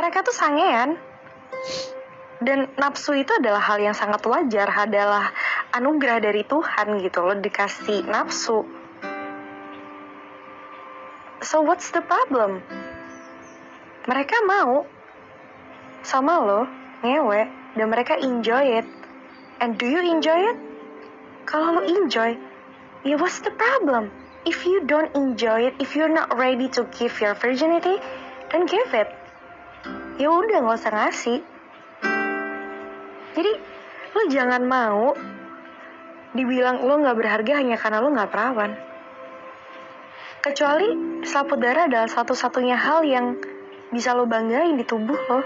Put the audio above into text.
mereka tuh sangean. Dan nafsu itu adalah hal yang sangat wajar adalah anugerah dari Tuhan gitu loh dikasih nafsu. So what's the problem? Mereka mau sama lo ngewe dan mereka enjoy it. And do you enjoy it? Kalau lo enjoy ya what's the problem? If you don't enjoy it if you're not ready to give your virginity then give it ya udah nggak usah ngasih. Jadi lo jangan mau dibilang lo nggak berharga hanya karena lo nggak perawan. Kecuali selaput darah adalah satu-satunya hal yang bisa lo banggain di tubuh lo